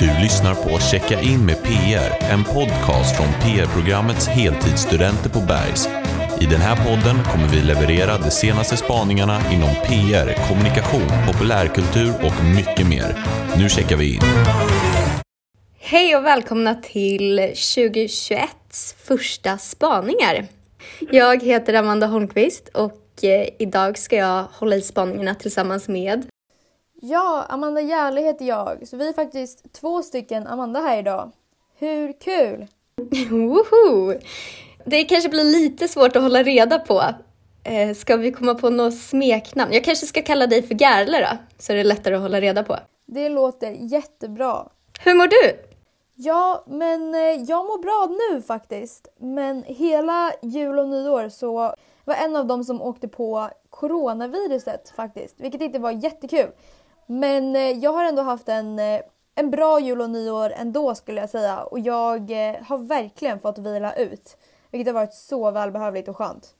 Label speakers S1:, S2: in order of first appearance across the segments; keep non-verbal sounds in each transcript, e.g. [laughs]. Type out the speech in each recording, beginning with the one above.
S1: Du lyssnar på Checka in med PR, en podcast från PR-programmets heltidsstudenter på Bergs. I den här podden kommer vi leverera de senaste spaningarna inom PR, kommunikation, populärkultur och mycket mer. Nu checkar vi in.
S2: Hej och välkomna till 2021s första spaningar. Jag heter Amanda Holmqvist och eh, idag ska jag hålla i spaningarna tillsammans med
S3: Ja, Amanda Järle heter jag, så vi är faktiskt två stycken Amanda här idag. Hur kul? [laughs]
S2: Woho! Det kanske blir lite svårt att hålla reda på. Eh, ska vi komma på något smeknamn? Jag kanske ska kalla dig för Gerle då, så är det lättare att hålla reda på.
S3: Det låter jättebra.
S2: Hur mår du?
S3: Ja, men eh, jag mår bra nu faktiskt. Men hela jul och nyår så var en av dem som åkte på coronaviruset faktiskt, vilket inte var jättekul. Men eh, jag har ändå haft en, eh, en bra jul och nyår ändå skulle jag säga och jag eh, har verkligen fått vila ut. Vilket har varit så välbehövligt och skönt.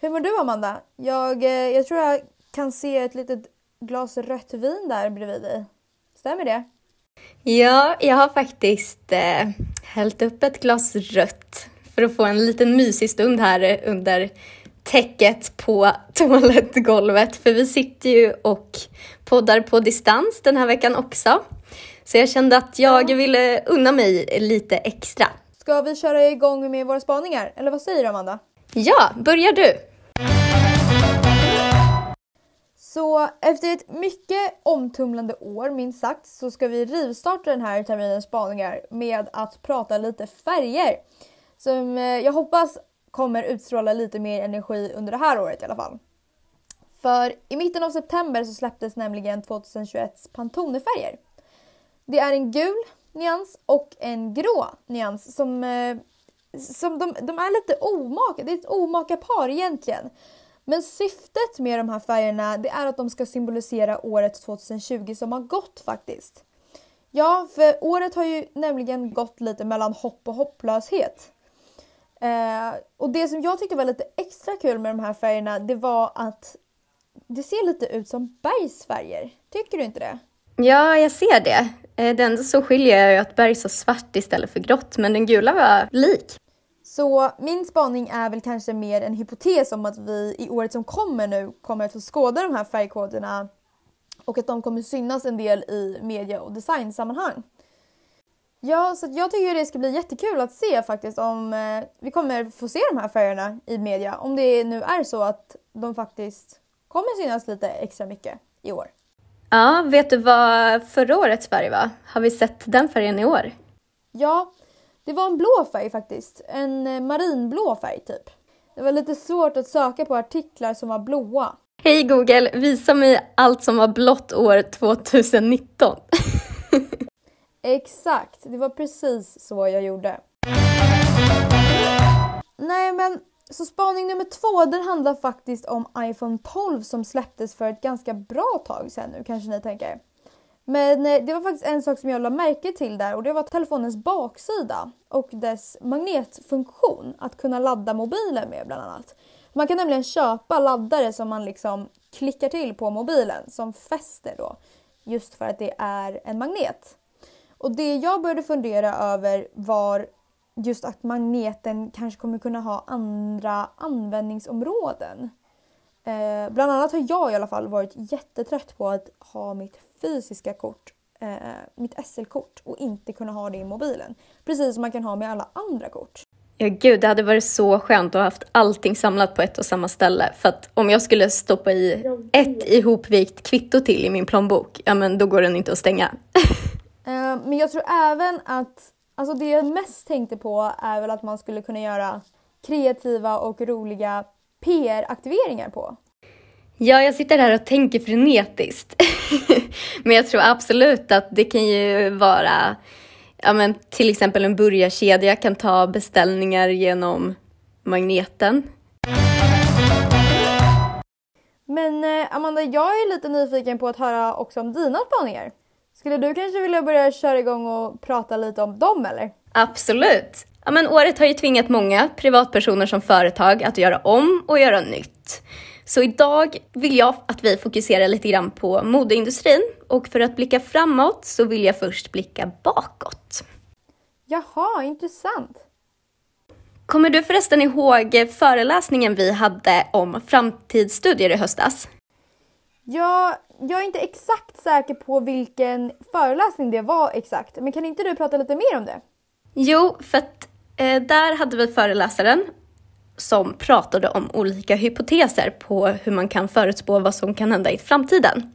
S3: Hur mår du Amanda? Jag, jag tror jag kan se ett litet glas rött vin där bredvid dig. Stämmer det?
S2: Ja, jag har faktiskt eh, hällt upp ett glas rött för att få en liten mysig stund här under täcket på toalettgolvet för vi sitter ju och poddar på distans den här veckan också. Så jag kände att jag ville unna mig lite extra.
S3: Ska vi köra igång med våra spaningar? Eller vad säger du Amanda?
S2: Ja, börjar du!
S3: Så efter ett mycket omtumlande år minst sagt så ska vi rivstarta den här terminens spaningar med att prata lite färger. Som eh, jag hoppas kommer utstråla lite mer energi under det här året i alla fall. För i mitten av september så släpptes nämligen 2021s Pantone-färger. Det är en gul nyans och en grå nyans som, eh, som de, de är lite omaka, det är ett omaka par egentligen. Men syftet med de här färgerna det är att de ska symbolisera året 2020 som har gått faktiskt. Ja, för året har ju nämligen gått lite mellan hopp och hopplöshet. Eh, och det som jag tyckte var lite extra kul med de här färgerna det var att det ser lite ut som bergsfärger. Tycker du inte det?
S2: Ja, jag ser det. Eh, det enda som skiljer är att bergs har svart istället för grått, men den gula var lik.
S3: Så min spaning är väl kanske mer en hypotes om att vi i året som kommer nu kommer att få skåda de här färgkoderna och att de kommer synas en del i media och designsammanhang. Ja, så jag tycker det ska bli jättekul att se faktiskt om eh, vi kommer få se de här färgerna i media. Om det nu är så att de faktiskt kommer synas lite extra mycket i år.
S2: Ja, vet du vad förra årets färg var? Har vi sett den färgen i år?
S3: Ja, det var en blå färg faktiskt. En eh, marinblå färg typ. Det var lite svårt att söka på artiklar som var blåa.
S2: Hej Google, visa mig allt som var blått år 2019. [laughs]
S3: Exakt, det var precis så jag gjorde. Nej men, så spaning nummer två den handlar faktiskt om iPhone 12 som släpptes för ett ganska bra tag sedan nu kanske ni tänker. Men eh, det var faktiskt en sak som jag lade märke till där och det var telefonens baksida och dess magnetfunktion att kunna ladda mobilen med bland annat. Man kan nämligen köpa laddare som man liksom klickar till på mobilen som fäster då just för att det är en magnet. Och det jag började fundera över var just att magneten kanske kommer kunna ha andra användningsområden. Eh, bland annat har jag i alla fall varit jättetrött på att ha mitt fysiska kort, eh, mitt SL-kort och inte kunna ha det i mobilen. Precis som man kan ha med alla andra kort.
S2: Ja gud, det hade varit så skönt att ha haft allting samlat på ett och samma ställe. För att om jag skulle stoppa i ett ihopvikt kvitto till i min plånbok, ja men då går den inte att stänga. [laughs]
S3: Eh, men jag tror även att, alltså det jag mest tänkte på är väl att man skulle kunna göra kreativa och roliga PR-aktiveringar på.
S2: Ja, jag sitter här och tänker frenetiskt. [laughs] men jag tror absolut att det kan ju vara ja, men till exempel en burgarkedja kan ta beställningar genom magneten.
S3: Men eh, Amanda, jag är lite nyfiken på att höra också om dina spaningar. Skulle du kanske vilja börja köra igång och prata lite om dem eller?
S2: Absolut! Ja, men året har ju tvingat många privatpersoner som företag att göra om och göra nytt. Så idag vill jag att vi fokuserar lite grann på modeindustrin och för att blicka framåt så vill jag först blicka bakåt.
S3: Jaha, intressant.
S2: Kommer du förresten ihåg föreläsningen vi hade om framtidsstudier i höstas?
S3: Ja, jag är inte exakt säker på vilken föreläsning det var exakt, men kan inte du prata lite mer om det?
S2: Jo, för att eh, där hade vi föreläsaren som pratade om olika hypoteser på hur man kan förutspå vad som kan hända i framtiden.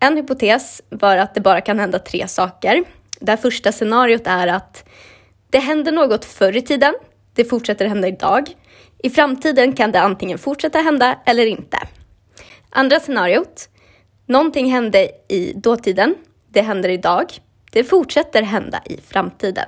S2: En hypotes var att det bara kan hända tre saker. Det första scenariot är att det händer något förr i tiden, det fortsätter hända idag. I framtiden kan det antingen fortsätta hända eller inte. Andra scenariot, någonting hände i dåtiden, det händer idag, det fortsätter hända i framtiden.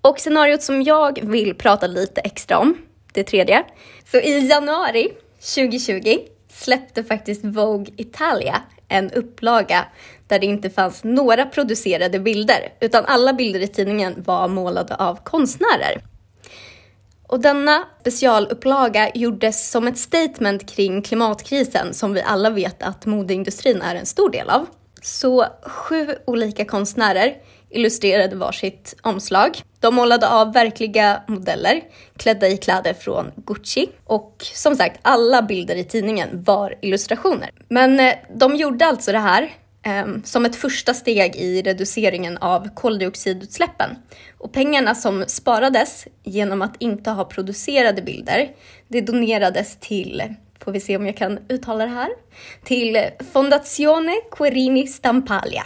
S2: Och scenariot som jag vill prata lite extra om, det tredje. Så i januari 2020 släppte faktiskt Vogue Italia en upplaga där det inte fanns några producerade bilder, utan alla bilder i tidningen var målade av konstnärer. Och denna specialupplaga gjordes som ett statement kring klimatkrisen som vi alla vet att modeindustrin är en stor del av. Så sju olika konstnärer illustrerade varsitt omslag. De målade av verkliga modeller klädda i kläder från Gucci och som sagt, alla bilder i tidningen var illustrationer. Men eh, de gjorde alltså det här Ehm, som ett första steg i reduceringen av koldioxidutsläppen. Och pengarna som sparades genom att inte ha producerade bilder, det donerades till får vi se om jag kan uttala det här, till Fondazione Querini Stampalia.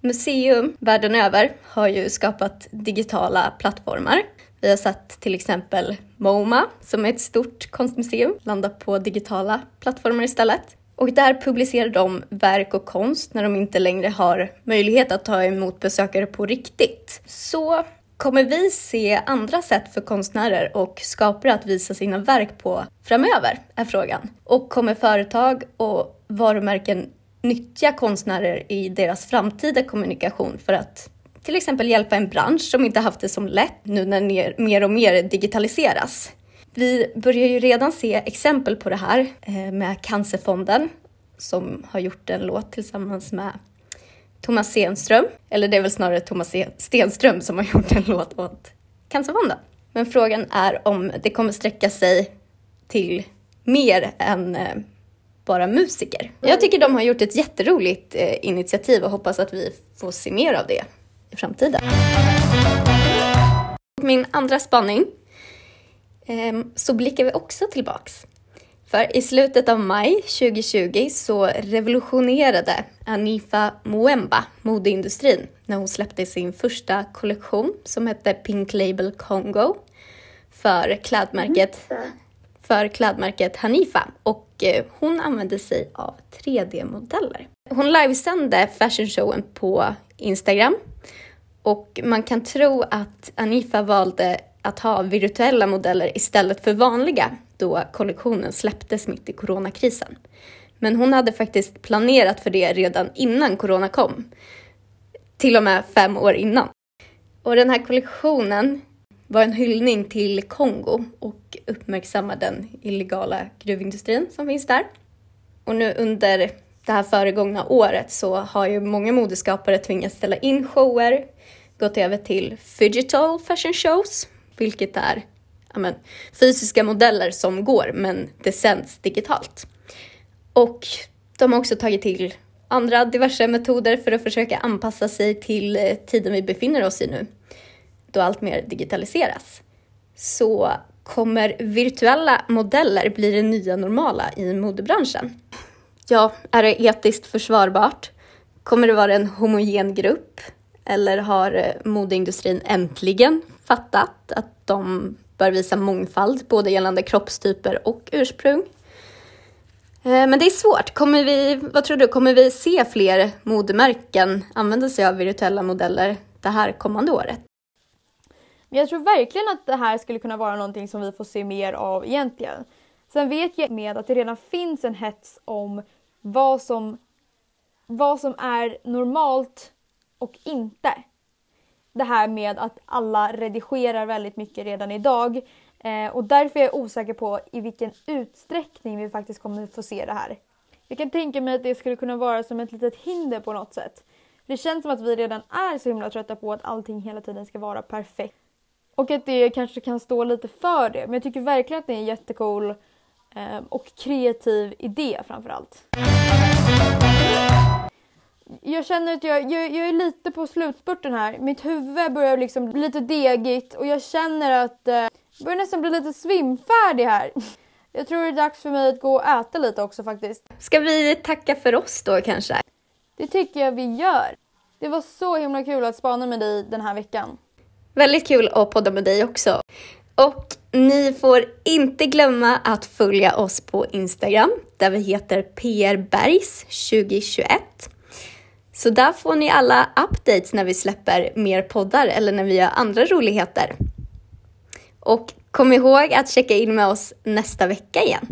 S2: Museum världen över har ju skapat digitala plattformar. Vi har sett till exempel MoMA, som är ett stort konstmuseum, landa på digitala plattformar istället. Och där publicerar de verk och konst när de inte längre har möjlighet att ta emot besökare på riktigt. Så kommer vi se andra sätt för konstnärer och skapare att visa sina verk på framöver, är frågan. Och kommer företag och varumärken nyttja konstnärer i deras framtida kommunikation för att till exempel hjälpa en bransch som inte haft det som lätt nu när mer och mer digitaliseras. Vi börjar ju redan se exempel på det här eh, med Cancerfonden som har gjort en låt tillsammans med Thomas Stenström. Eller det är väl snarare Thomas e- Stenström som har [laughs] gjort en låt åt Cancerfonden. Men frågan är om det kommer sträcka sig till mer än eh, bara musiker. Jag tycker de har gjort ett jätteroligt eh, initiativ och hoppas att vi får se mer av det i framtiden. Min andra spaning så blickar vi också tillbaks. För i slutet av maj 2020 så revolutionerade Anifa Muemba modeindustrin när hon släppte sin första kollektion som hette Pink Label Congo för klädmärket för klädmärket Hanifa och eh, hon använde sig av 3D-modeller. Hon livesände fashionshowen på Instagram och man kan tro att Hanifa valde att ha virtuella modeller istället för vanliga då kollektionen släpptes mitt i coronakrisen. Men hon hade faktiskt planerat för det redan innan corona kom. Till och med fem år innan. Och den här kollektionen var en hyllning till Kongo och uppmärksamma den illegala gruvindustrin som finns där. Och nu under det här föregångna året så har ju många modeskapare tvingats ställa in shower, gått över till digital fashion shows, vilket är men, fysiska modeller som går men det sänds digitalt. Och de har också tagit till andra diverse metoder för att försöka anpassa sig till eh, tiden vi befinner oss i nu då allt mer digitaliseras, så kommer virtuella modeller bli det nya normala i modebranschen. Ja, är det etiskt försvarbart? Kommer det vara en homogen grupp? Eller har eh, modeindustrin äntligen fattat att de bör visa mångfald både gällande kroppstyper och ursprung? Eh, men det är svårt. Kommer vi, vad tror du, kommer vi se fler modemärken använda sig av virtuella modeller det här kommande året?
S3: Jag tror verkligen att det här skulle kunna vara någonting som vi får se mer av egentligen. Sen vet jag med att det redan finns en hets om vad som, vad som är normalt och inte. Det här med att alla redigerar väldigt mycket redan idag. Eh, och därför är jag osäker på i vilken utsträckning vi faktiskt kommer få se det här. Jag kan tänka mig att det skulle kunna vara som ett litet hinder på något sätt. Det känns som att vi redan är så himla trötta på att allting hela tiden ska vara perfekt. Och att det kanske kan stå lite för det. Men jag tycker verkligen att det är en jättecool eh, och kreativ idé framförallt. Jag känner att jag, jag, jag, är lite på slutspurten här. Mitt huvud börjar liksom bli lite degigt och jag känner att eh, jag börjar nästan bli lite svimfärdig här. [laughs] Jag tror det är dags för mig att gå och äta lite också faktiskt.
S2: Ska vi tacka för oss då kanske?
S3: Det tycker jag vi gör. Det var så himla kul att spana med dig den här veckan.
S2: Väldigt kul att podda med dig också. Och ni får inte glömma att följa oss på Instagram där vi heter prbergs 2021. Så där får ni alla updates när vi släpper mer poddar eller när vi gör andra roligheter. Och kom ihåg att checka in med oss nästa vecka igen.